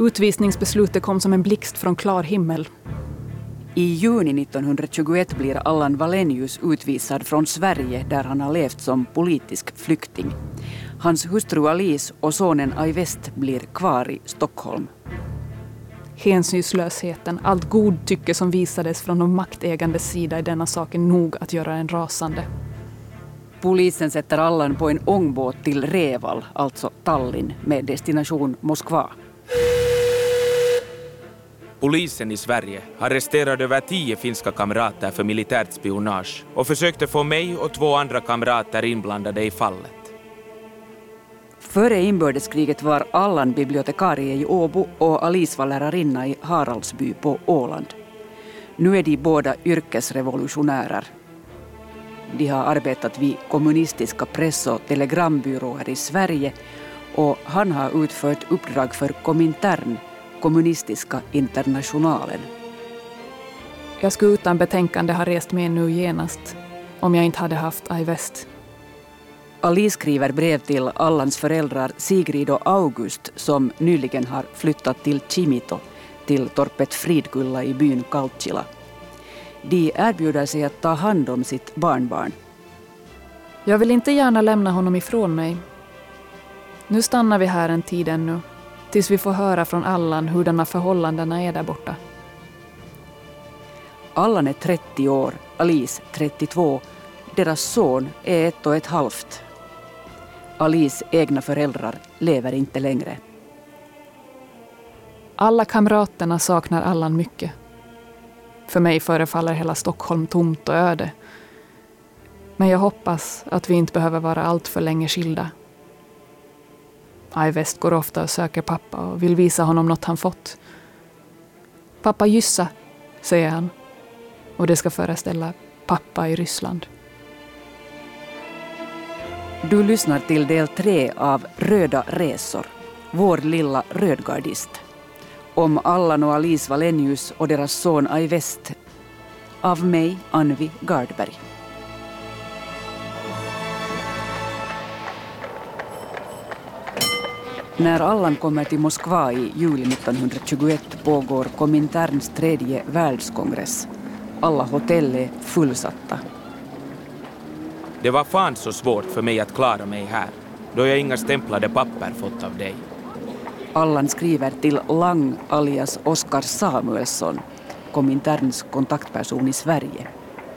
Utvisningsbeslutet kom som en blixt från klar himmel. I juni 1921 blir Allan Wallenius utvisad från Sverige där han har levt som politisk flykting. Hans hustru Alice och sonen Aivest blir kvar i Stockholm. Hänsynslösheten, allt godtycke som visades från de maktägandes sida i denna sak är nog att göra en rasande. Polisen sätter Allan på en ångbåt till Reval, alltså Tallinn, med destination Moskva. Polisen i Sverige arresterade över tio finska kamrater för militärt spionage och försökte få mig och två andra kamrater inblandade i fallet. Före inbördeskriget var Allan bibliotekarie i Åbo och Alice var lärarinna i Haraldsby på Åland. Nu är de båda yrkesrevolutionärer. De har arbetat vid kommunistiska press och telegrambyråer i Sverige och han har utfört uppdrag för Komintern, kommunistiska internationalen. Jag skulle utan betänkande ha rest med nu genast om jag inte hade haft Aivest. Ali skriver brev till Allans föräldrar Sigrid och August som nyligen har flyttat till Chimito, till torpet Fridkulla i byn Kaltjila. De erbjuder sig att ta hand om sitt barnbarn. Jag vill inte gärna lämna honom ifrån mig. Nu stannar vi här en tid ännu, tills vi får höra från Allan hurdana förhållandena är där borta. Allan är 30 år, Alice 32. Deras son är ett och ett halvt. Alice egna föräldrar lever inte längre. Alla kamraterna saknar Allan mycket. För mig förefaller hela Stockholm tomt och öde. Men jag hoppas att vi inte behöver vara allt för länge skilda. Ajvest går ofta och söker pappa och vill visa honom något han fått. Pappa Jyssa, säger han. Och det ska föreställa pappa i Ryssland. Du lyssnar till del tre av Röda resor, vår lilla rödgardist. Om Allan och Alice Wallenius och deras son Ajvest. Av mig, Anvi Gardberg. När Allan kommer till Moskva i juli 1921 pågår Kominterns tredje världskongress. Alla hotell är fullsatta. Det var fan så svårt för mig att klara mig här, då jag inga stämplade papper fått av dig. Allan skriver till Lang alias Oskar Samuelsson, Kominterns kontaktperson i Sverige.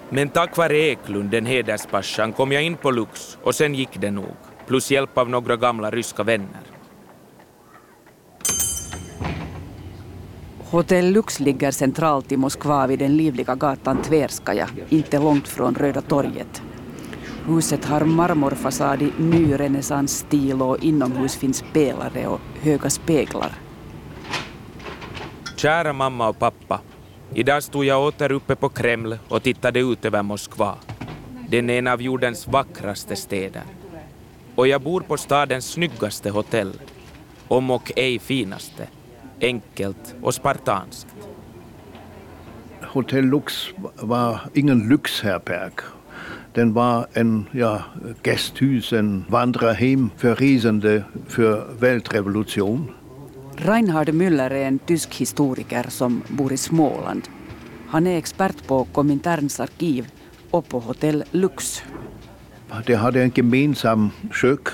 Men tack vare Eklund, den hederspassan, kom jag in på Lux och sen gick det nog, plus hjälp av några gamla ryska vänner. Hotell Lux ligger centralt i Moskva vid den livliga gatan Tverskaja, inte långt från Röda torget. Huset har marmorfasad i nyrenässansstil och inomhus finns pelare och höga speglar. Kära mamma och pappa. Idag stod jag åter uppe på Kreml och tittade ut över Moskva. Den är en av jordens vackraste städer. Och jag bor på stadens snyggaste hotell. Om och ej finaste. Enkelt och spartanskt. Hotell Lux var ingen lyxherberg den var en ja, Gästhus, en Wandererheim för resande för Weltrevolution. Reinhard Müller är en tysk historiker som bor i Småland. Han är expert på Kominterns arkiv och på hotell Lux. Det hade en gemensam kök.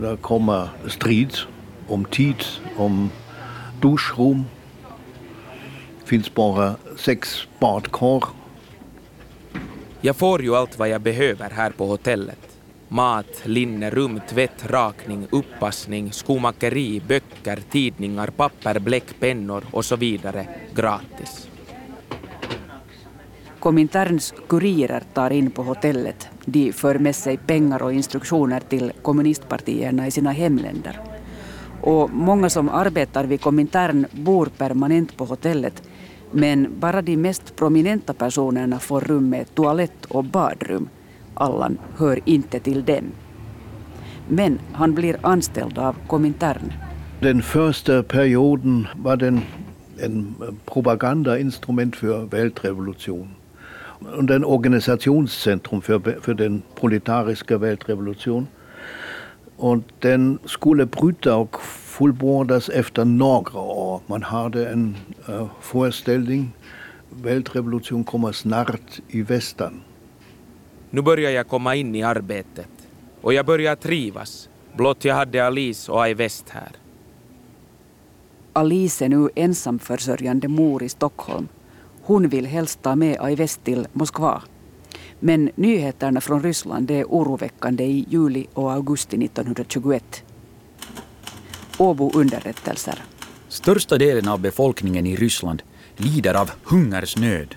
Där kommer strid om tid, om duschrum. Finns bara sex badkar jag får ju allt vad jag behöver här på hotellet. Mat, linne, rum, tvätt, rakning, uppassning, skomakeri, böcker, tidningar, papper, bläck, pennor och så vidare gratis. Kominterns kurirer tar in på hotellet. De för med sig pengar och instruktioner till kommunistpartierna i sina hemländer. Och många som arbetar vid Komintern bor permanent på hotellet men bara de mest prominenta personerna får rum med toalett och badrum. Allan hör inte till dem. Men han blir anställd av Komintern. Den första perioden var den en propagandainstrument för Weltrevolution und ein Organisationscentrum für, für den proletariska Weltrevolution. Och den skulle bryta och fullbordas efter några år. Man hade en uh, föreställning, världsrevolution kommer snart i västern. Nu börjar jag komma in i arbetet och jag börjar trivas, blott jag hade Alice och Ai West här. Alice är nu ensamförsörjande mor i Stockholm. Hon vill helst ta med Ai West till Moskva. Men nyheterna från Ryssland är oroväckande i juli och augusti 1921. Åbo underrättelser. Största delen av befolkningen i Ryssland lider av hungersnöd.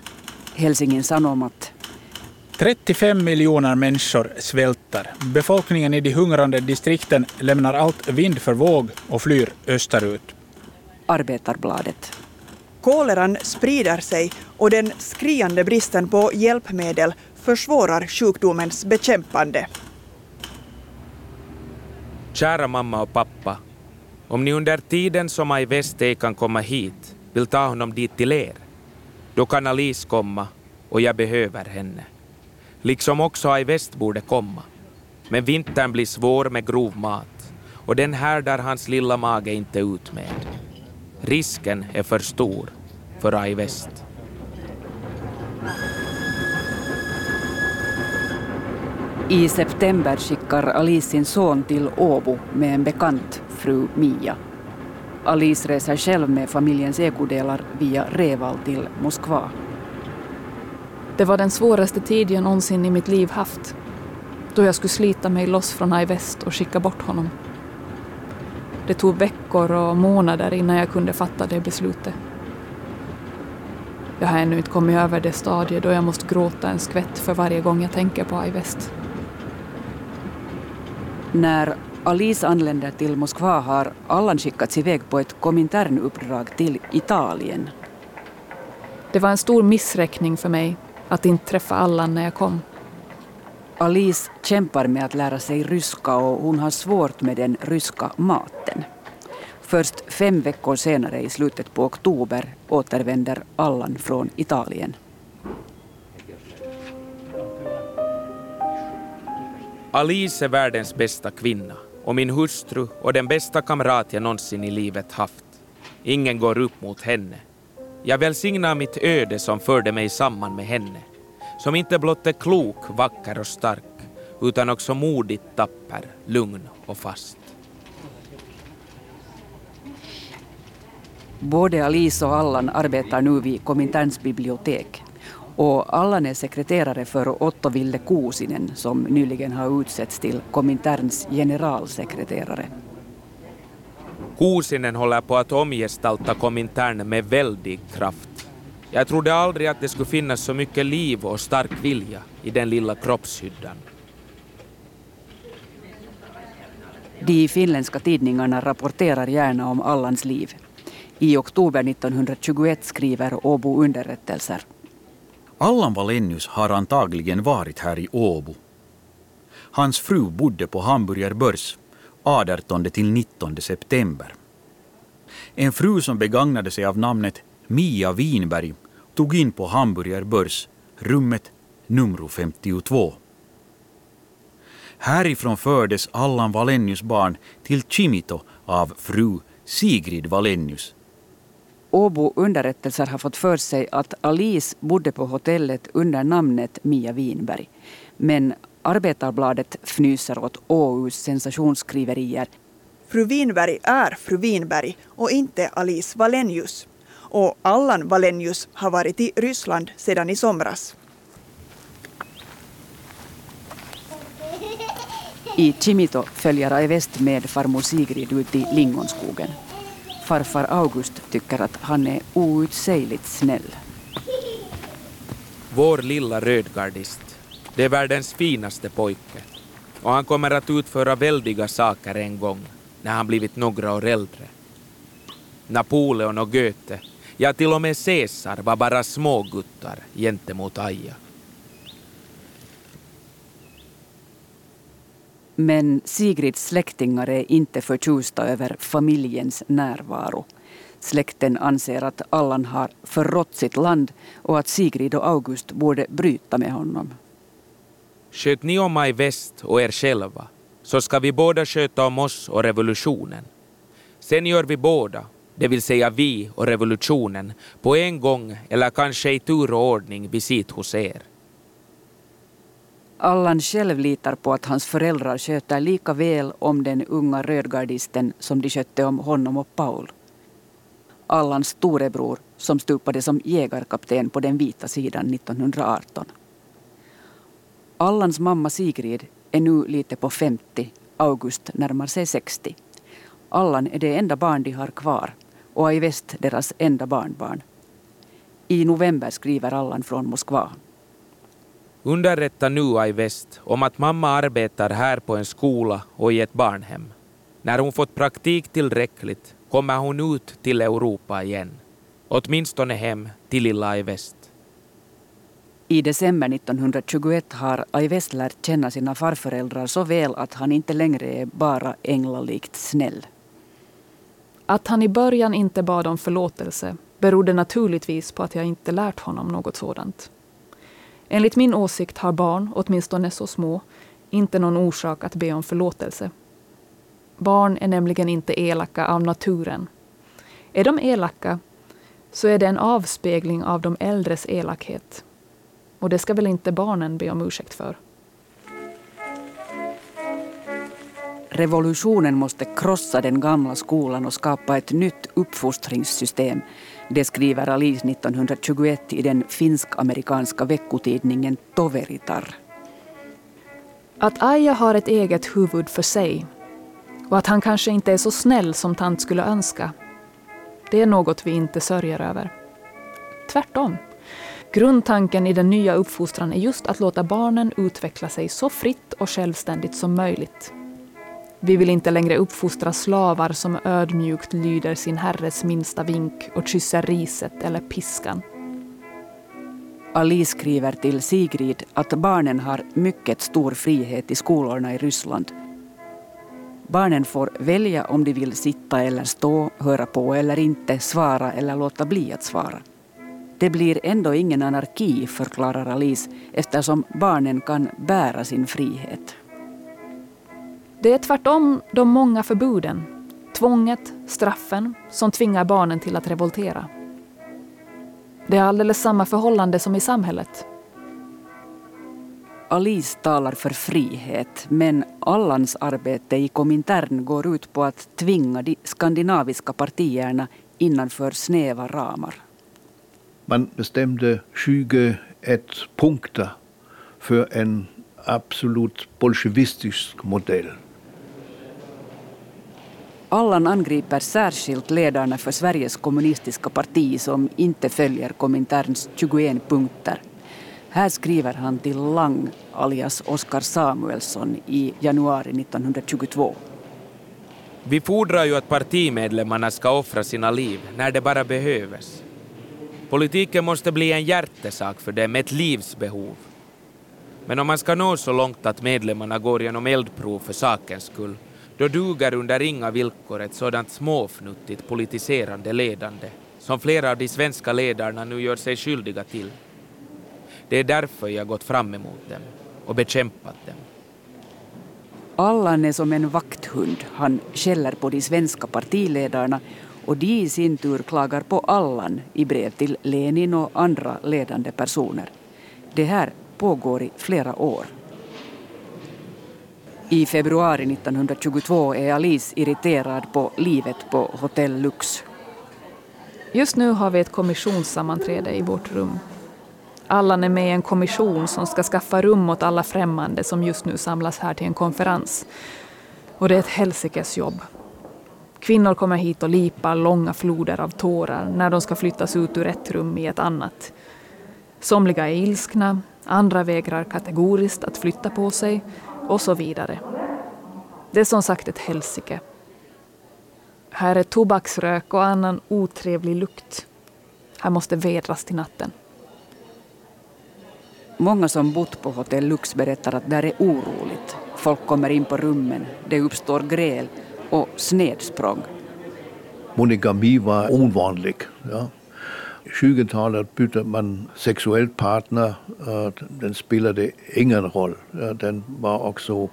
Helsingin Sanomat. 35 miljoner människor svälter. Befolkningen i de hungrande distrikten lämnar allt vind för våg och flyr österut. Arbetarbladet. Koleran sprider sig och den skriande bristen på hjälpmedel försvårar sjukdomens bekämpande. Kära mamma och pappa, om ni under tiden som Ai West ej kan komma hit vill ta honom dit till er, då kan Alice komma och jag behöver henne. Liksom också Ai West borde komma. Men vintern blir svår med grov mat och den härdar hans lilla mage inte ut med. Risken är för stor för Ai West. I september skickar Alice sin son till Åbo med en bekant, fru Mia. Alice reser själv med familjens ekodelar via Reval till Moskva. Det var den svåraste tid jag någonsin i mitt liv haft. Då jag skulle slita mig loss från Ai West och skicka bort honom. Det tog veckor och månader innan jag kunde fatta det beslutet. Jag har ännu inte kommit över det stadiet då jag måste gråta en skvätt för varje gång jag tänker på Ai West. När Alice anländer till Moskva har Allan skickats iväg på ett Kominternuppdrag till Italien. Det var en stor missräkning för mig att inte träffa Allan när jag kom. Alice kämpar med att lära sig ryska och hon har svårt med den ryska maten. Först fem veckor senare, i slutet på oktober, återvänder Allan från Italien. Alice är världens bästa kvinna och min hustru och den bästa kamrat jag någonsin i livet haft. Ingen går upp mot henne. Jag välsignar mitt öde som förde mig samman med henne, som inte blott är klok, vacker och stark, utan också modigt tapper, lugn och fast. Både Alice och Allan arbetar nu vid Kominterns bibliotek. Och Allan är sekreterare för Otto Ville Kuusinen som nyligen har utsetts till Kominterns generalsekreterare. Kuusinen håller på att omgestalta Komintern med väldig kraft. Jag trodde aldrig att det skulle finnas så mycket liv och stark vilja i den lilla kroppshyddan. De finländska tidningarna rapporterar gärna om Allans liv. I oktober 1921 skriver Åbo underrättelser. Allan Valenius har antagligen varit här i Åbo. Hans fru bodde på Hamburger Börs 18-19 september. En fru som begagnade sig av namnet Mia Winberg tog in på Hamburger Börs, rummet nummer 52. Härifrån fördes Allan Valenius barn till Chimito av fru Sigrid Valenius. Åbo underrättelser har fått för sig att Alice bodde på hotellet under namnet Mia Winberg. Men Arbetarbladet fnyser åt Åhus sensationsskriverier. Fru Winberg är fru Winberg och inte Alice Valenius. Och Allan Valenius har varit i Ryssland sedan i somras. I Chimito följer Ai West med farmor Sigrid ut i lingonskogen. Farfar August tycker att han är outsägligt snäll. Vår lilla rödgardist, det är världens finaste pojke. Och han kommer att utföra väldiga saker en gång, när han blivit några år äldre. Napoleon och Goethe, ja till och med Caesar var bara småguttar gentemot Aja. Men Sigrids släktingar är inte förtjusta över familjens närvaro. Släkten anser att Allan har förrått sitt land och att Sigrid och August borde bryta med honom. Sköt ni om mig West och er själva, så ska vi båda sköta om oss och revolutionen. Sen gör vi båda, det vill säga vi och revolutionen, på en gång eller kanske i tur och ordning visit hos er. Allan själv litar på att hans föräldrar sköter lika väl om den unga rödgardisten som de skötte om honom och Paul. Allans storebror som stupade som jägarkapten på den vita sidan 1918. Allans mamma Sigrid är nu lite på 50, August närmar sig 60. Allan är det enda barn de har kvar och i väst deras enda barnbarn. I november skriver Allan från Moskva. Underrätta nu i väst om att mamma arbetar här på en skola och i ett barnhem. När hon fått praktik tillräckligt kommer hon ut till Europa igen. Åtminstone hem till lilla i väst. I december 1921 har Aivest lärt känna sina farföräldrar så väl att han inte längre är bara änglalikt snäll. Att han i början inte bad om förlåtelse berodde naturligtvis på att jag inte lärt honom något sådant. Enligt min åsikt har barn, åtminstone så små, inte någon orsak att be om förlåtelse. Barn är nämligen inte elaka av naturen. Är de elaka så är det en avspegling av de äldres elakhet. Och det ska väl inte barnen be om ursäkt för? Revolutionen måste krossa den gamla skolan och skapa ett nytt uppfostringssystem. Det skriver Alice 1921 i den finsk-amerikanska veckotidningen Toveritar. Att Aja har ett eget huvud för sig och att han kanske inte är så snäll som tant skulle önska, det är något vi inte sörjer över. Tvärtom. Grundtanken i den nya uppfostran är just att låta barnen utveckla sig så fritt och självständigt som möjligt. Vi vill inte längre uppfostra slavar som ödmjukt lyder sin herres minsta vink och kysser riset eller piskan. Alice skriver till Sigrid att barnen har mycket stor frihet i skolorna i Ryssland. Barnen får välja om de vill sitta eller stå, höra på eller inte, svara eller låta bli att svara. Det blir ändå ingen anarki, förklarar Alice, eftersom barnen kan bära sin frihet. Det är tvärtom de många förbuden, tvånget, straffen, som tvingar barnen till att revoltera. Det är alldeles samma förhållande som i samhället. Alice talar för frihet, men Allans arbete i Komintern går ut på att tvinga de skandinaviska partierna innanför snäva ramar. Man bestämde 21 punkter för en absolut bolsjevistisk modell. Allan angriper särskilt ledarna för Sveriges kommunistiska parti som inte följer Kominterns 21 punkter. Här skriver han till Lang alias Oskar Samuelsson i januari 1922. Vi fordrar ju att partimedlemmarna ska offra sina liv när det bara behövs. Politiken måste bli en hjärtesak för dem, ett livsbehov. Men om man ska nå så långt att medlemmarna går genom eldprov för sakens skull, då duger under inga villkor ett sådant småfnuttigt politiserande ledande som flera av de svenska ledarna nu gör sig skyldiga till. Det är därför jag gått fram emot dem och bekämpat dem. Allan är som en vakthund. Han skäller på de svenska partiledarna och de i sin tur klagar på Allan i brev till Lenin och andra ledande personer. Det här pågår i flera år. I februari 1922 är Alice irriterad på livet på Hotell Lux. Just nu har vi ett kommissionssammanträde i vårt rum. Allan är med i en kommission som ska skaffa rum åt alla främmande som just nu samlas här till en konferens. Och det är ett helsikes jobb. Kvinnor kommer hit och lipar långa floder av tårar när de ska flyttas ut ur ett rum i ett annat. Somliga är ilskna, andra vägrar kategoriskt att flytta på sig och så vidare. Det är som sagt ett helsike. Här är tobaksrök och annan otrevlig lukt. Här måste vedras till natten. Många som bott på hotell Lux berättar att där är oroligt. Folk kommer in på rummen, det uppstår gräl och snedsprång. Monogami var ovanlig. Ja. 20-talet bytte man sexuellt partner. Den spelade ingen roll. Den var också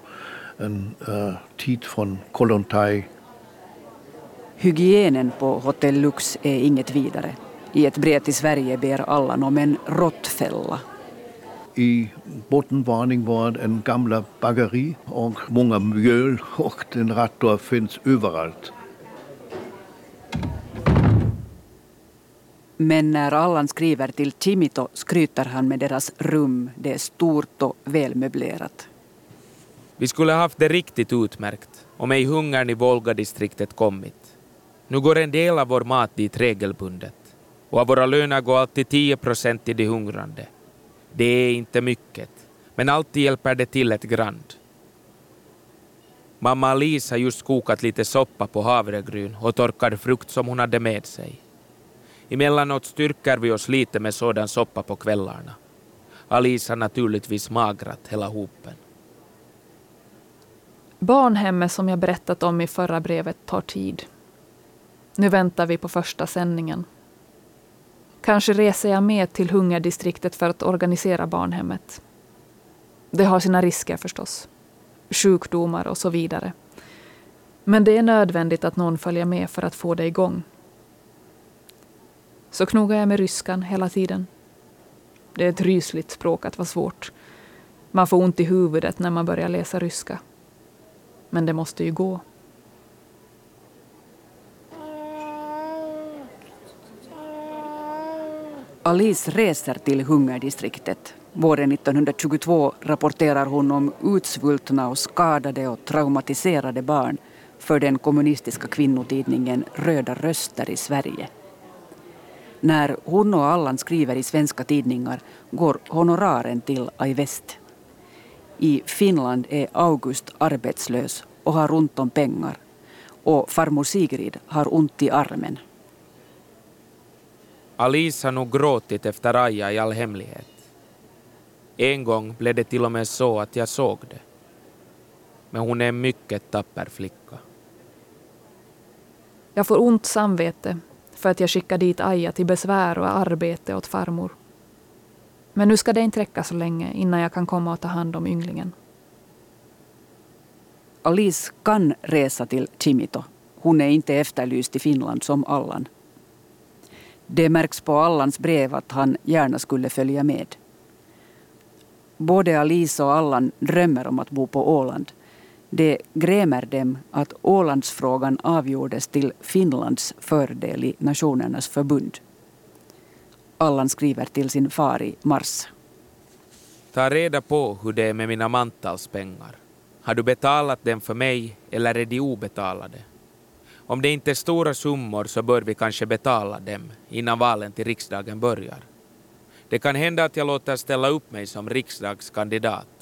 en uh, tid från Kollontaj. Hygienen på Hotell Lux är inget vidare. I ett brev till Sverige ber Allan om en råttfälla. I bottenvarning var en gamla bageri och många mjöl och den rattor finns överallt. Men när Allan skriver till Timito skryter han med deras rum. Det är stort och välmöblerat. Vi skulle haft det riktigt utmärkt om ej hungern i Volga-distriktet kommit. Nu går en del av vår mat dit regelbundet och av våra löner går alltid 10 procent till de hungrande. Det är inte mycket, men alltid hjälper det till ett grand. Mamma Alice har just kokat lite soppa på havregryn och torkad frukt som hon hade med sig. Emellanåt styrker vi oss lite med sådan soppa på kvällarna. Alice har naturligtvis magrat hela hopen. Barnhemmet som jag berättat om i förra brevet tar tid. Nu väntar vi på första sändningen. Kanske reser jag med till hungerdistriktet för att organisera barnhemmet. Det har sina risker förstås. Sjukdomar och så vidare. Men det är nödvändigt att någon följer med för att få det igång. Så knogar jag med ryskan hela tiden. Det är ett rysligt språk att vara svårt. Man får ont i huvudet när man börjar läsa ryska. Men det måste ju gå. Alice reser till hungerdistriktet. Våren 1922 rapporterar hon om utsvultna och skadade och traumatiserade barn för den kommunistiska kvinnotidningen Röda röster i Sverige. När hon och Allan skriver i svenska tidningar går honoraren till Aivest. I Finland är August arbetslös och har ont om pengar. Och farmor Sigrid har ont i armen. Alice har nog gråtit efter Aja i all hemlighet. En gång blev det till och med så att jag såg det. Men hon är en mycket tapper flicka. Jag får ont samvete för att jag skickade dit Aja till besvär och arbete åt farmor. Men nu ska det inte räcka så länge innan jag kan komma och ta hand om ynglingen. Alice kan resa till Chimito. Hon är inte efterlyst i Finland som Allan. Det märks på Allans brev att han gärna skulle följa med. Både Alice och Allan drömmer om att bo på Åland. Det grämer dem att Ålandsfrågan avgjordes till Finlands fördel i Nationernas förbund. Allan skriver till sin far i mars. Ta reda på hur det är med mina mantalspengar. Har du betalat dem för mig eller är de obetalade? Om det inte är stora summor så bör vi kanske betala dem innan valen till riksdagen börjar. Det kan hända att jag låter ställa upp mig som riksdagskandidat.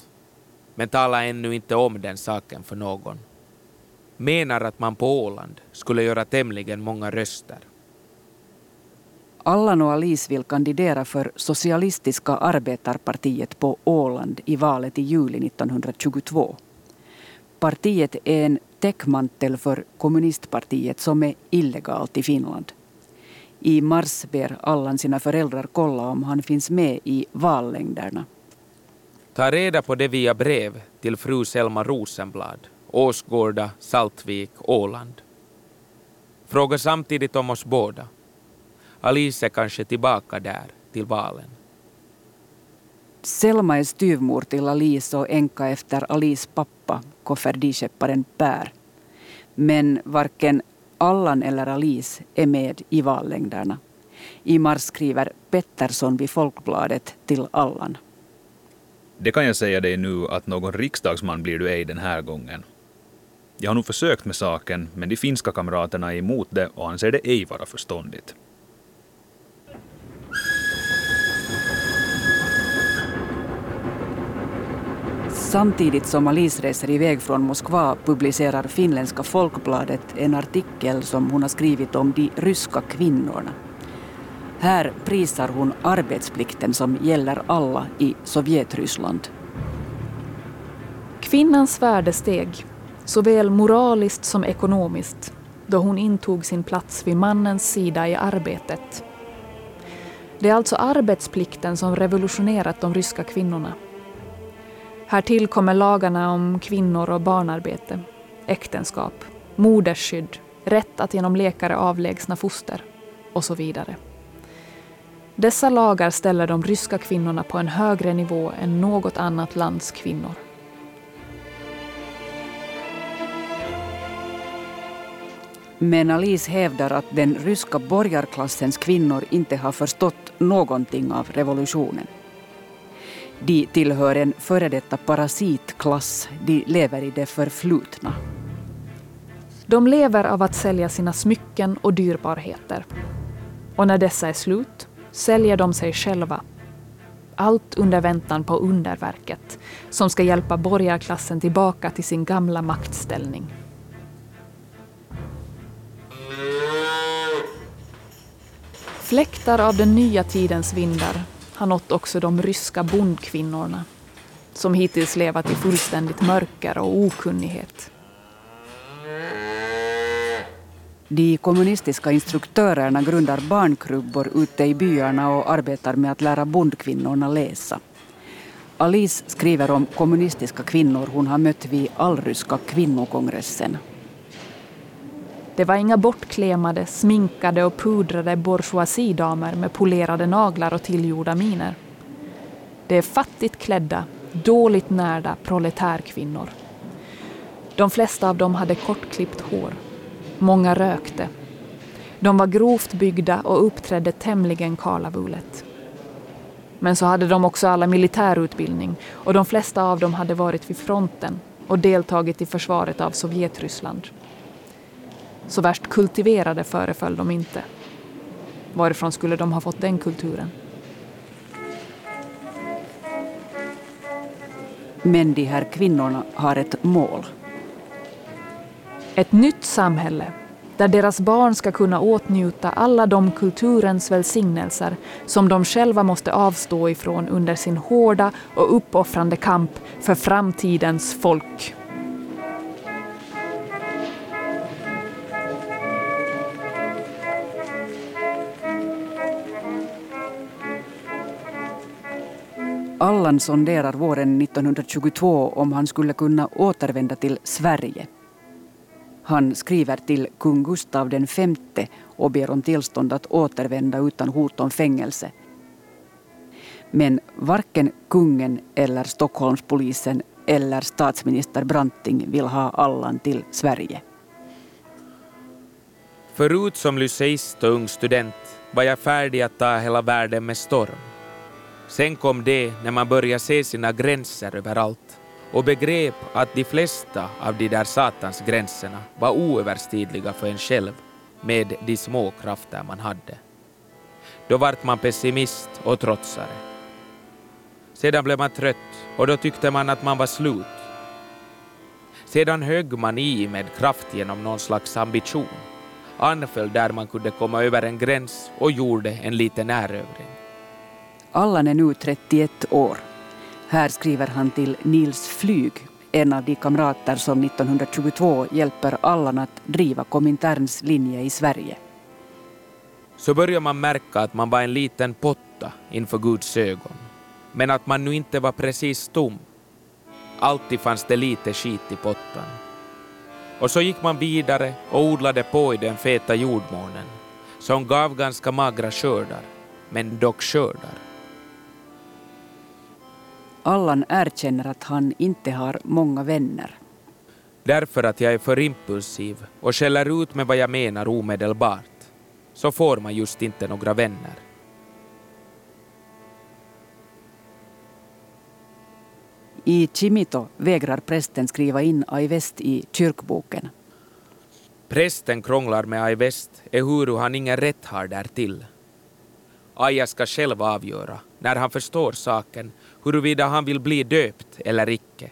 Men tala ännu inte om den saken för någon. Menar att man på Åland skulle göra tämligen många röster. Allan och Alice vill kandidera för Socialistiska arbetarpartiet på Åland i valet i juli 1922. Partiet är en täckmantel för kommunistpartiet som är illegalt i Finland. I mars ber Allan sina föräldrar kolla om han finns med i vallängderna. Ta reda på det via brev till fru Selma Rosenblad, Åsgårda, Saltvik, Åland. Fråga samtidigt om oss båda. Alice är kanske tillbaka där till valen. Selma är styvmor till Alice och änka efter Alice pappa, kofferdiskepparen Per. Men varken Allan eller Alice är med i vallängderna. I mars skriver Pettersson vid Folkbladet till Allan. Det kan jag säga dig nu att någon riksdagsman blir du ej den här gången. Jag har nog försökt med saken, men de finska kamraterna är emot det och anser det ej vara förståndigt. Samtidigt som Alice reser iväg från Moskva publicerar finländska Folkbladet en artikel som hon har skrivit om de ryska kvinnorna. Här prisar hon arbetsplikten som gäller alla i Sovjetryssland. Kvinnans värde steg, såväl moraliskt som ekonomiskt, då hon intog sin plats vid mannens sida i arbetet. Det är alltså arbetsplikten som revolutionerat de ryska kvinnorna Här kommer lagarna om kvinnor och barnarbete, äktenskap, modersskydd, rätt att genom läkare avlägsna foster och så vidare. Dessa lagar ställer de ryska kvinnorna på en högre nivå än något annat lands kvinnor. Men Alice hävdar att den ryska borgarklassens kvinnor inte har förstått någonting av revolutionen. De tillhör en före detta parasitklass. De lever i det förflutna. De lever av att sälja sina smycken och dyrbarheter. Och när dessa är slut säljer de sig själva. Allt under väntan på underverket som ska hjälpa borgarklassen tillbaka till sin gamla maktställning. Fläktar av den nya tidens vindar har nått också de ryska bondkvinnorna som hittills levat i fullständigt mörker och okunnighet. De kommunistiska instruktörerna grundar barnkrubbor ute i byarna och arbetar med att lära bondkvinnorna läsa. Alice skriver om kommunistiska kvinnor hon har mött vid allryska kvinnokongressen. Det var inga bortklemade, sminkade och pudrade bourgeoisidamer med polerade naglar och tillgjorda miner. Det är fattigt klädda, dåligt närda proletärkvinnor. De flesta av dem hade kortklippt hår. Många rökte. De var grovt byggda och uppträdde tämligen kalavulet. Men så hade de också alla militärutbildning och de flesta av dem hade varit vid fronten och deltagit i försvaret av Sovjetryssland. Så värst kultiverade föreföll de inte. Varifrån skulle de ha fått den kulturen? Men de här kvinnorna har ett mål. Ett nytt samhälle där deras barn ska kunna åtnjuta alla de kulturens välsignelser som de själva måste avstå ifrån under sin hårda och uppoffrande kamp för framtidens folk. Allan sonderar våren 1922 om han skulle kunna återvända till Sverige. Han skriver till kung Gustav V och ber om tillstånd att återvända utan hot om fängelse. Men varken kungen eller Stockholmspolisen eller statsminister Branting vill ha Allan till Sverige. Förut som lyceist och ung student var jag färdig att ta hela världen med storm. Sen kom det när man började se sina gränser överallt och begrep att de flesta av de där satans gränserna var oöverstigliga för en själv med de små krafter man hade. Då vart man pessimist och trotsare. Sedan blev man trött och då tyckte man att man var slut. Sedan högg man i med kraft genom någon slags ambition, anföll där man kunde komma över en gräns och gjorde en liten erövring. Allan är nu 31 år. Här skriver han till Nils Flyg, en av de kamrater som 1922 hjälper Allan att driva Kominterns linje i Sverige. Så börjar man märka att man var en liten potta inför Guds ögon, men att man nu inte var precis tom. Alltid fanns det lite skit i pottan. Och så gick man vidare och odlade på i den feta jordmånen, som gav ganska magra skördar, men dock skördar. Allan erkänner att han inte har många vänner. Därför att jag är för impulsiv och skäller ut med vad jag menar omedelbart, så får man just inte några vänner. I Chimito vägrar prästen skriva in Aivest i kyrkboken. Prästen krånglar med Aivest ehuru han ingen rätt har därtill. Aja ska själv avgöra, när han förstår saken, huruvida han vill bli döpt eller icke.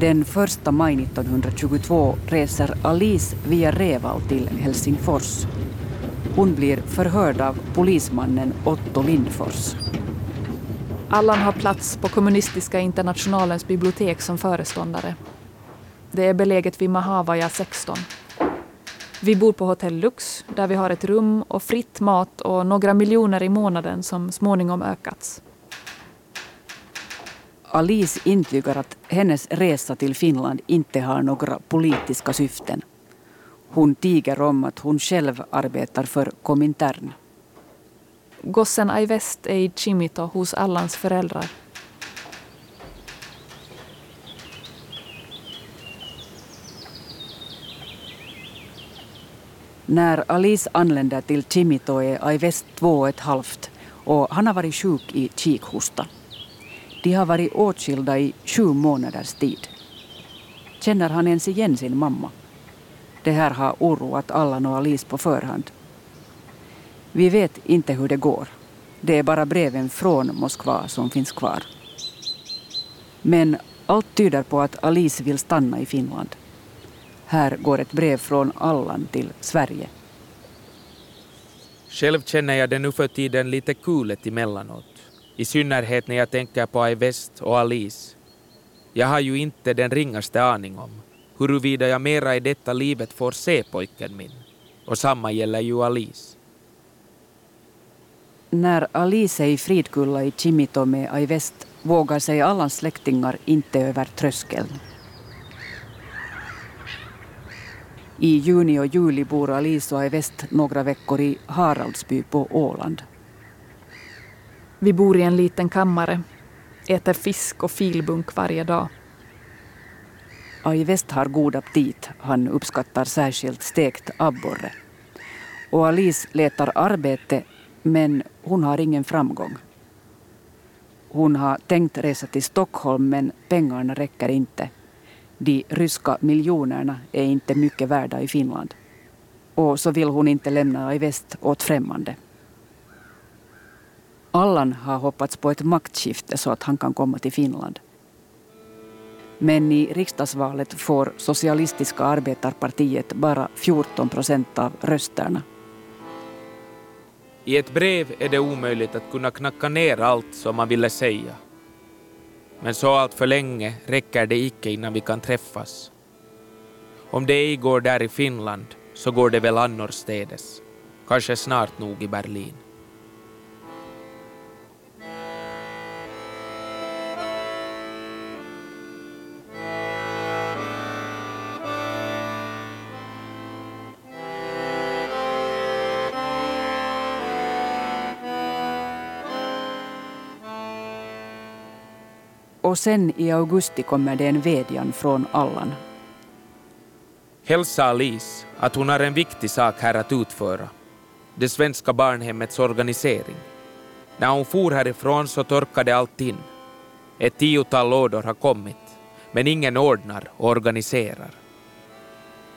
Den 1 maj 1922 reser Alice via Reval till Helsingfors. Hon blir förhörd av polismannen Otto Lindfors. Allan har plats på Kommunistiska internationalens bibliotek som föreståndare. Det är beläget vid Mahavaja 16. Vi bor på hotell Lux där vi har ett rum och fritt mat och några miljoner i månaden som småningom ökats. Alice intygar att hennes resa till Finland inte har några politiska syften. Hon tiger om att hon själv arbetar för Komintern. Gossen Aivest är i Chimito hos Allans föräldrar. När Alice anländer till Chimito är Aivest två och ett halvt och han har varit sjuk i kikhosta. De har varit åtskilda i sju månaders tid. Känner han ens igen sin mamma? Det här har oroat Allan och Alice på förhand. Vi vet inte hur det går. Det är bara breven från Moskva som finns kvar. Men allt tyder på att Alice vill stanna i Finland. Här går ett brev från Allan till Sverige. Själv känner jag det nu för tiden lite kulet emellanåt. I synnerhet när jag tänker på Aivest och Alice. Jag har ju inte den ringaste aning om huruvida jag mera i detta livet får se pojken min. Och samma gäller ju Alice. När Alice är i Fridkulla i Chimito med Aivest vågar sig alla släktingar inte över tröskeln. I juni och juli bor Alice och Aivest några veckor i Haraldsby på Åland. Vi bor i en liten kammare, äter fisk och filbunk varje dag. Aivest har god aptit. Han uppskattar särskilt stekt abborre. Och Alice letar arbete, men hon har ingen framgång. Hon har tänkt resa till Stockholm, men pengarna räcker inte. De ryska miljonerna är inte mycket värda i Finland. Och så vill hon inte lämna Aivest åt främmande. Allan har hoppats på ett maktskifte så att han kan komma till Finland. Men i riksdagsvalet får Socialistiska arbetarpartiet bara 14 procent av rösterna. I ett brev är det omöjligt att kunna knacka ner allt som man ville säga. Men så allt för länge räcker det icke innan vi kan träffas. Om det ej går där i Finland så går det väl annorstädes. Kanske snart nog i Berlin. Och sen i augusti kommer det en vädjan från Allan. Hälsa Alice att hon har en viktig sak här att utföra. Det svenska barnhemmets organisering. När hon for härifrån så torkade allt in. Ett tiotal lådor har kommit, men ingen ordnar och organiserar.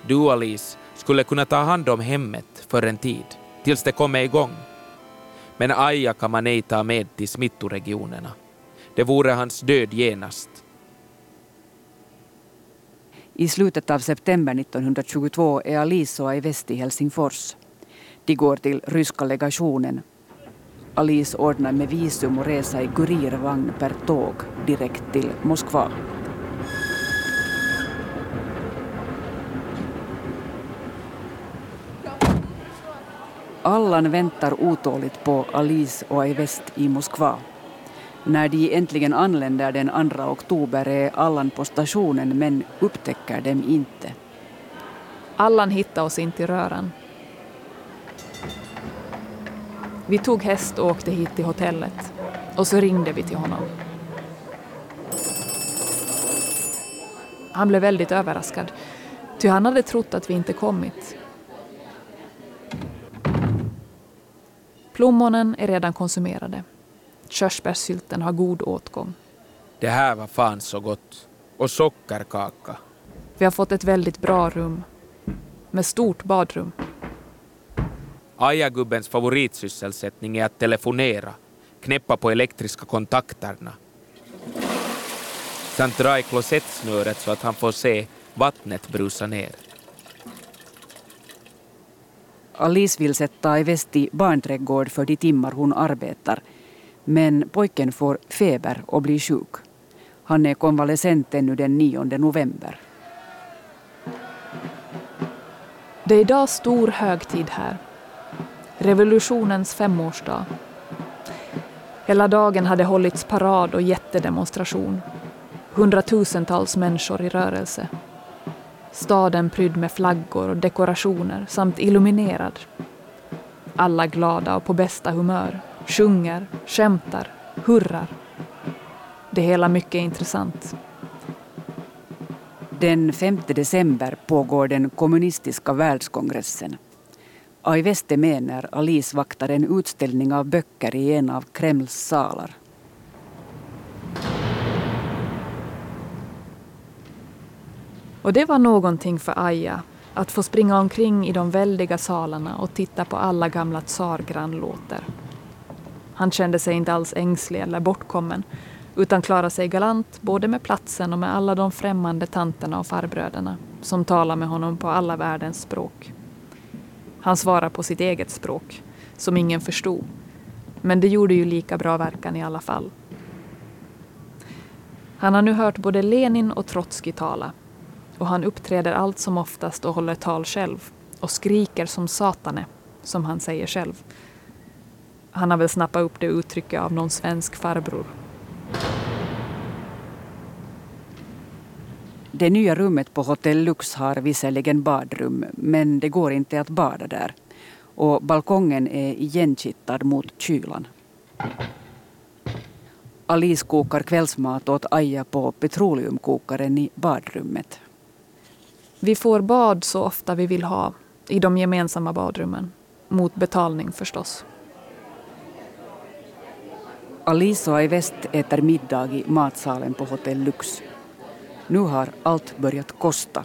Du, Alice, skulle kunna ta hand om hemmet för en tid, tills det kommer igång. Men Aja kan man ej ta med till smittoregionerna. Det vore hans död genast. I slutet av september 1922 är Alice och Aivest i Helsingfors. De går till ryska legationen. Alice ordnar med visum och resa i kurirvagn per tåg direkt till Moskva. Allan väntar otåligt på Alice och Aivest i Moskva. När de äntligen anländer den 2 oktober är Allan på stationen men upptäcker dem inte. Allan hittade oss inte i röran. Vi tog häst och åkte hit till hotellet. Och så ringde vi till honom. Han blev väldigt överraskad, ty han hade trott att vi inte kommit. Plommonen är redan konsumerade. Körsbärssylten har god åtgång. Det här var fan så gott. Och sockerkaka. Vi har fått ett väldigt bra rum. Med stort badrum. Ajagubbens favoritsysselsättning är att telefonera, knäppa på elektriska kontakterna samt dra i klosettsnöret så att han får se vattnet brusa ner. Alice vill sätta Aivest i barnträdgård för de timmar hon arbetar men pojken får feber och blir sjuk. Han är konvalescent ännu den 9 november. Det är idag stor högtid här. Revolutionens femårsdag. Hela dagen hade hållits parad och jättedemonstration. Hundratusentals människor i rörelse. Staden prydd med flaggor och dekorationer samt illuminerad. Alla glada och på bästa humör, sjunger, skämtar, hurrar. Det hela mycket intressant. Den 5 december pågår den kommunistiska världskongressen. Aiveste menar Alice vaktar en utställning av böcker i en av Kremls salar. Och det var någonting för Aja, att få springa omkring i de väldiga salarna och titta på alla gamla tsargrannlåter. Han kände sig inte alls ängslig eller bortkommen, utan klarade sig galant både med platsen och med alla de främmande tanterna och farbröderna som talade med honom på alla världens språk. Han svarade på sitt eget språk, som ingen förstod. Men det gjorde ju lika bra verkan i alla fall. Han har nu hört både Lenin och Trotskij tala och han uppträder allt som oftast och håller tal själv och skriker som satane, som han säger själv. Han har väl snappat upp det uttrycket av någon svensk farbror. Det nya rummet på Hotell Lux har visserligen badrum, men det går inte att bada där. Och balkongen är igenkittad mot kylan. Alice kokar kvällsmat åt Aja på petroleumkokaren i badrummet. Vi får bad så ofta vi vill ha, i de gemensamma badrummen. Mot betalning förstås. Alice och Aivest äter middag i matsalen på Hotell Lux. Nu har allt börjat kosta.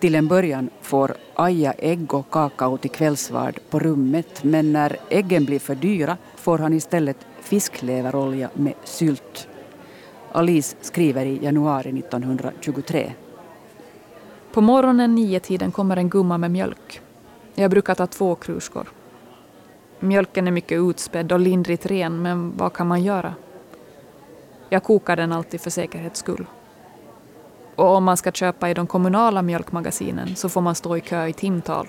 Till en början får Aja ägg och kakao till kvällsvard på rummet men när äggen blir för dyra får han istället fiskleverolja med sylt. Alice skriver i januari 1923. På morgonen nio tiden kommer en gumma med mjölk. Jag brukar ta två kruskor. Mjölken är mycket utspädd och lindrigt ren, men vad kan man göra? Jag kokar den alltid för säkerhets skull. Och om man ska köpa i de kommunala mjölkmagasinen så får man stå i kö i timtal.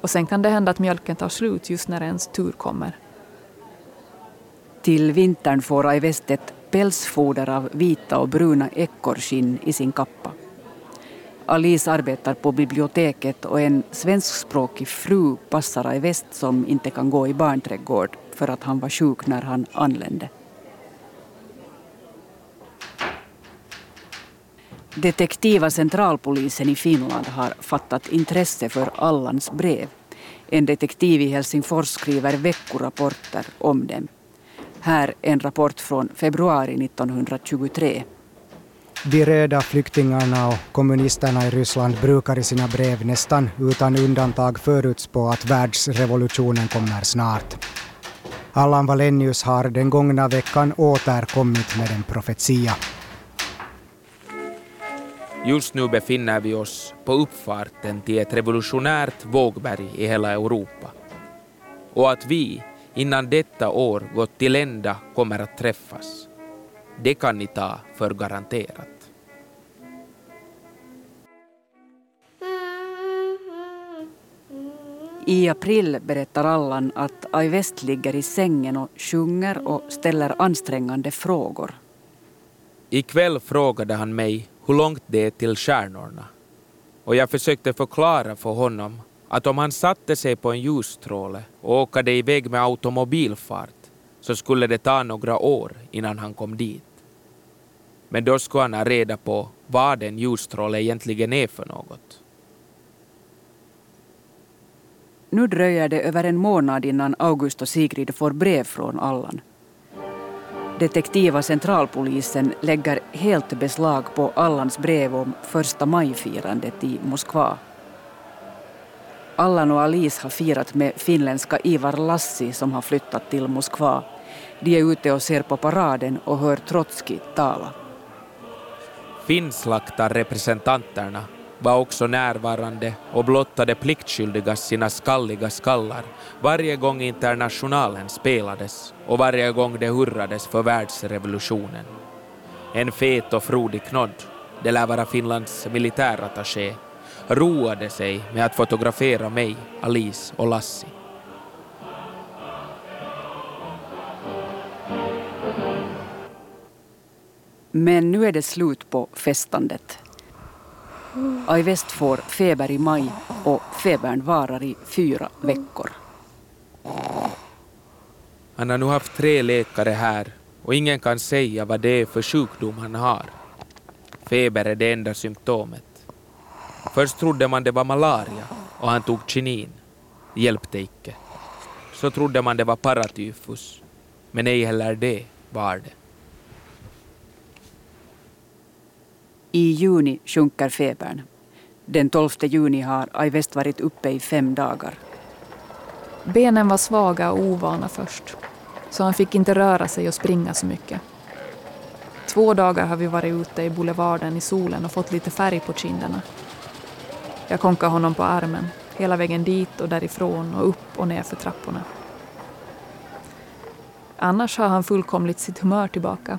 Och sen kan det hända att mjölken tar slut just när ens tur kommer. Till vintern får Aivest pälsfoder av vita och bruna ekorrskinn i sin kappa. Alice arbetar på biblioteket och en svenskspråkig fru passar Aivest som inte kan gå i barnträdgård för att han var sjuk när han anlände. Detektiva centralpolisen i Finland har fattat intresse för Allans brev. En detektiv i Helsingfors skriver veckorapporter om dem. Här en rapport från februari 1923. De röda flyktingarna och kommunisterna i Ryssland brukar i sina brev nästan utan undantag förutspå att världsrevolutionen kommer snart. Allan Valenius har den gångna veckan återkommit med en profetia. Just nu befinner vi oss på uppfarten till ett revolutionärt vågberg i hela Europa. Och att vi innan detta år gått till ända kommer att träffas. Det kan ni ta för garanterat. I april berättar Allan att Aivest ligger i sängen och sjunger och ställer ansträngande frågor. Ikväll frågade han mig hur långt det är till stjärnorna och jag försökte förklara för honom att om han satte sig på en ljusstråle och åkade iväg med automobilfart så skulle det ta några år innan han kom dit. Men då skulle han ha reda på vad en ljusstråle egentligen är för något. Nu dröjer det över en månad innan August och Sigrid får brev från Allan. Detektiva centralpolisen lägger helt beslag på Allans brev om första majfirandet i Moskva. Allan och Alice har firat med finländska Ivar Lassi som har flyttat till Moskva. De är ute och ser på paraden och hör Trotskij tala. Finnslaktarrepresentanterna var också närvarande och blottade pliktskyldiga sina skalliga skallar varje gång internationalen spelades och varje gång det hurrades för världsrevolutionen. En fet och frodig knodd, det lär vara Finlands militärattaché, roade sig med att fotografera mig, Alice och Lassi. Men nu är det slut på festandet. Aivest får feber i maj och febern varar i fyra veckor. Han har nu haft tre läkare här och ingen kan säga vad det är för sjukdom han har. Feber är det enda symptomet. Först trodde man det var malaria och han tog kinin. Hjälpte icke. Så trodde man det var paratyfus. Men ej heller det var det. I juni sjunker febern. Den 12 juni har Aivest varit uppe i fem dagar. Benen var svaga och ovana först, så han fick inte röra sig och springa så mycket. Två dagar har vi varit ute i boulevarden i solen och fått lite färg på kinderna. Jag konkar honom på armen, hela vägen dit och därifrån och upp och ner för trapporna. Annars har han fullkomligt sitt humör tillbaka.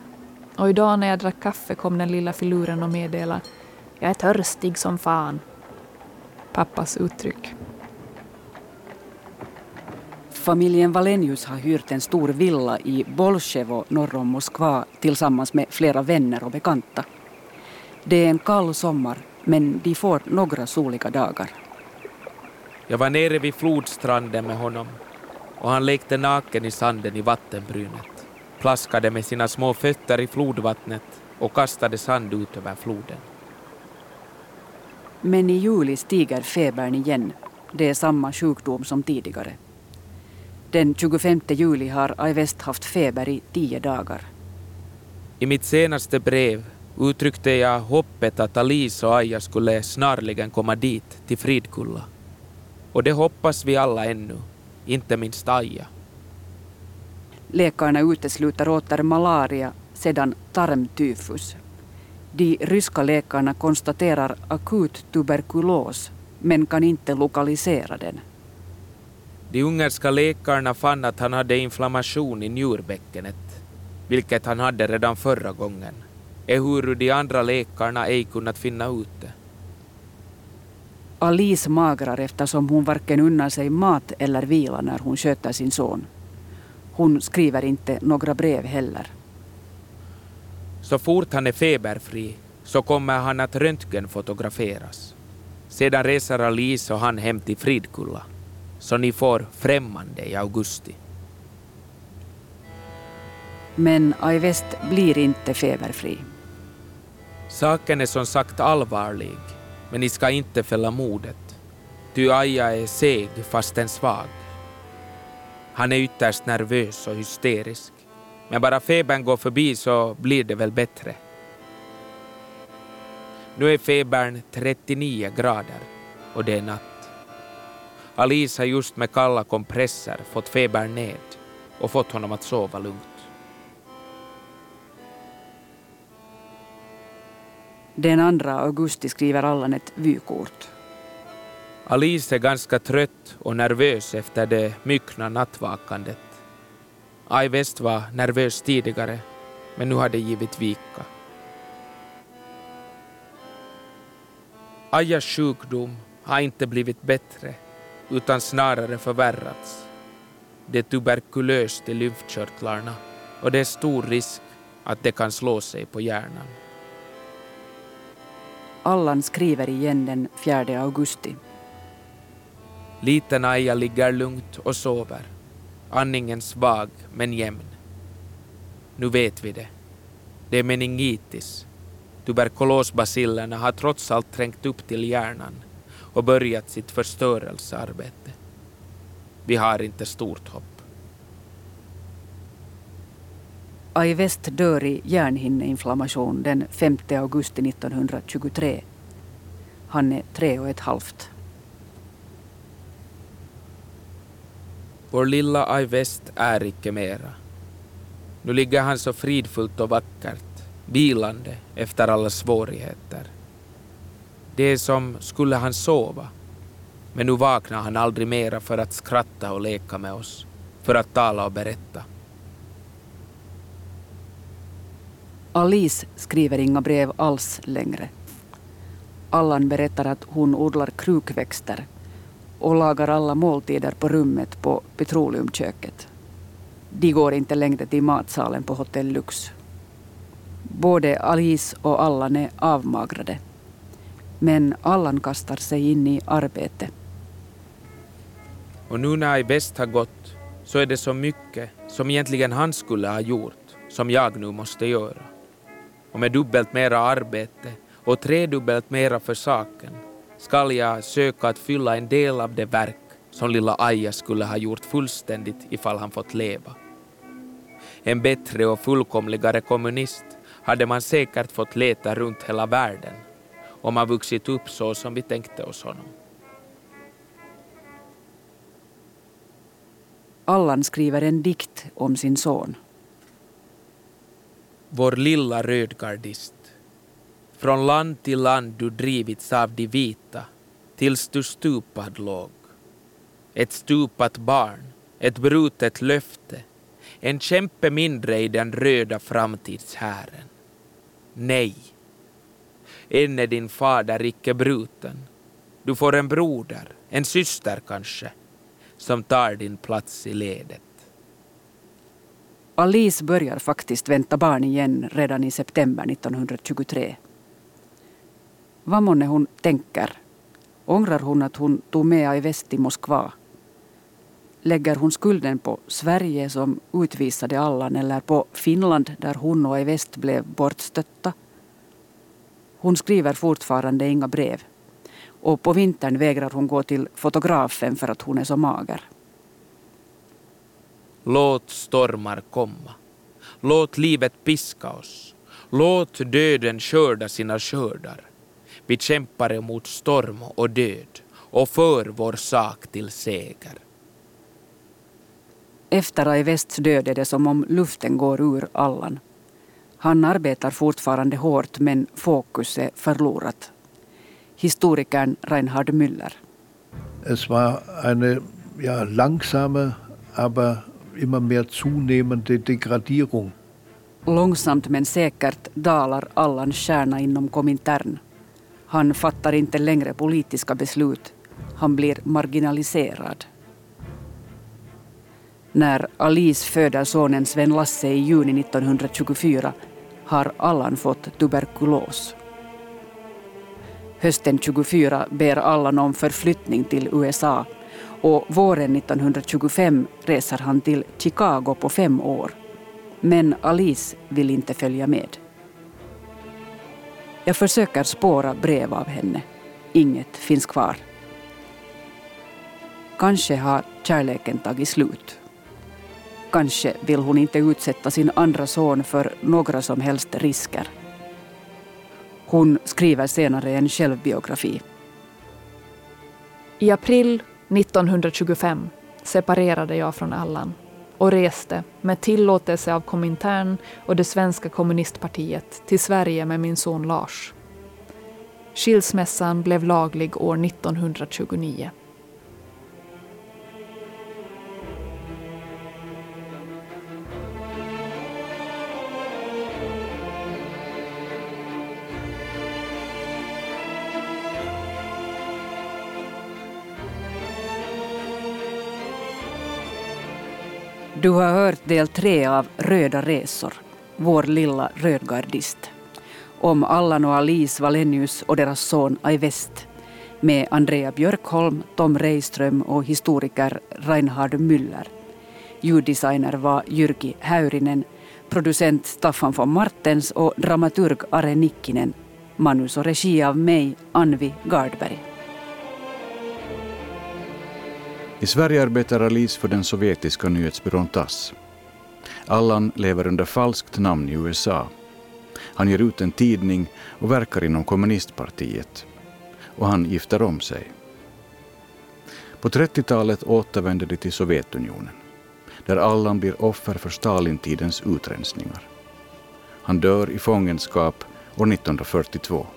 Och idag när jag drack kaffe kom den lilla filuren och meddelade Jag är törstig som fan. Pappas uttryck. Familjen Valenius har hyrt en stor villa i Bolsjevo norr om Moskva tillsammans med flera vänner och bekanta. Det är en kall sommar, men de får några soliga dagar. Jag var nere vid flodstranden med honom och han lekte naken i sanden i vattenbrynet, plaskade med sina små fötter i flodvattnet och kastade sand ut över floden. Men i juli stiger febern igen. Det är samma sjukdom som tidigare. Den 25 juli har Aivest haft feber i tio dagar. I mitt senaste brev uttryckte jag hoppet att Alice och Aja skulle snarligen komma dit, till Fridkulla. Och det hoppas vi alla ännu, inte minst Aja. Läkarna utesluter åter malaria, sedan tarmtyfus. De ryska läkarna konstaterar akut tuberkulos, men kan inte lokalisera den. De ungerska läkarna fann att han hade inflammation i njurbäckenet, vilket han hade redan förra gången, ehuru de andra läkarna ej kunnat finna ut det. Alice magrar eftersom hon varken unnar sig mat eller vila när hon sköter sin son. Hon skriver inte några brev heller. Så fort han är feberfri så kommer han att röntgenfotograferas. Sedan reser Alice och han hem till Fridkulla så ni får främmande i augusti. Men Aivest blir inte feberfri. Saken är som sagt allvarlig, men ni ska inte fälla modet. Ty Aja är seg fastän svag. Han är ytterst nervös och hysterisk. Men bara febern går förbi så blir det väl bättre. Nu är febern 39 grader och det är natt. Alice har just med kalla kompresser fått febern ned och fått honom att sova lugnt. Den 2 augusti skriver Allan ett vykort. Alice är ganska trött och nervös efter det myckna nattvakandet. Aj West var nervös tidigare, men nu har det givit vika. Ajas sjukdom har inte blivit bättre utan snarare förvärrats. Det är tuberkulöst i lymfkörtlarna och det är stor risk att det kan slå sig på hjärnan. Allan skriver igen den 4 augusti. Liten Aja ligger lugnt och sover. Andningen svag men jämn. Nu vet vi det. Det är meningitis. Tuberkulosbacillerna har trots allt trängt upp till hjärnan och börjat sitt förstörelsearbete. Vi har inte stort hopp. Aivest dör i hjärnhinneinflammation den 5 augusti 1923. Han är tre och ett halvt. Vår lilla Aivest är icke mera. Nu ligger han så fridfullt och vackert, vilande efter alla svårigheter. Det är som skulle han sova. Men nu vaknar han aldrig mera för att skratta och leka med oss, för att tala och berätta. Alice skriver inga brev alls längre. Allan berättar att hon odlar krukväxter och lagar alla måltider på rummet på petroleumköket. De går inte längre till matsalen på Hotell Lux. Både Alice och Allan är avmagrade. Men Allan kastar sig in i arbete. Och nu när I bäst har gått så är det så mycket som egentligen han skulle ha gjort som jag nu måste göra. Och med dubbelt mera arbete och tredubbelt mera för saken skall jag söka att fylla en del av det verk som lilla Aja skulle ha gjort fullständigt ifall han fått leva. En bättre och fullkomligare kommunist hade man säkert fått leta runt hela världen om man vuxit upp så som vi tänkte oss honom. Allan skriver en dikt om sin son. Vår lilla rödgardist. Från land till land du drivits av de vita tills du stupad låg. Ett stupat barn, ett brutet löfte, en kämpe mindre i den röda framtidshären. Nej, än är din fader icke bruten. Du får en broder, en syster kanske, som tar din plats i ledet. Alice börjar faktiskt vänta barn igen redan i september 1923. Vad månne hon tänker? Ångrar hon att hon tog med Ai West till Moskva? Lägger hon skulden på Sverige som utvisade Allan eller på Finland där hon och Ai West blev bortstötta? Hon skriver fortfarande inga brev. Och på vintern vägrar hon gå till fotografen för att hon är så mager. Låt stormar komma. Låt livet piska oss. Låt döden skörda sina skördar. Vi kämpar emot storm och död och för vår sak till seger. Efter Ai Wests död är det som om luften går ur Allan. Han arbetar fortfarande hårt men fokus är förlorat. Historikern Reinhard Müller. Es war eine ja, langsame, aber immer mehr zunehmende Degradierung. Långsamt men säkert dalar Allans stjärna inom Komintern. Han fattar inte längre politiska beslut. Han blir marginaliserad. När Alice föder sonen Sven Lasse i juni 1924 har Allan fått tuberkulos. Hösten 24 ber Allan om förflyttning till USA och våren 1925 reser han till Chicago på fem år. Men Alice vill inte följa med. Jag försöker spåra brev av henne. Inget finns kvar. Kanske har kärleken tagit slut. Kanske vill hon inte utsätta sin andra son för några som helst risker. Hon skriver senare en självbiografi. I april 1925 separerade jag från Allan och reste med tillåtelse av Komintern och det svenska kommunistpartiet till Sverige med min son Lars. Skilsmässan blev laglig år 1929. Du har hört del tre av Röda resor, vår lilla rödgardist. Om Allan och Alice Valenius och deras son Aivest med Andrea Björkholm, Tom Reiström och historiker Reinhard Müller. Ljuddesigner var Jyrki Häyrinen, producent Staffan von Martens och dramaturg Are Nikkinen. Manus och regi av mig, Anvi Gardberg. I Sverige arbetar Alice för den sovjetiska nyhetsbyrån TASS. Allan lever under falskt namn i USA. Han ger ut en tidning och verkar inom kommunistpartiet. Och han gifter om sig. På 30-talet återvänder de till Sovjetunionen, där Allan blir offer för Stalintidens utrensningar. Han dör i fångenskap år 1942.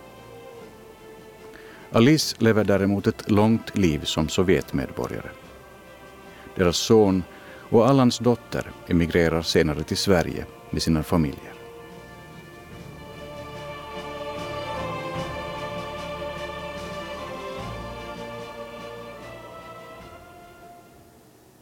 Alice lever däremot ett långt liv som Sovjetmedborgare. Deras son och Allans dotter emigrerar senare till Sverige med sina familjer.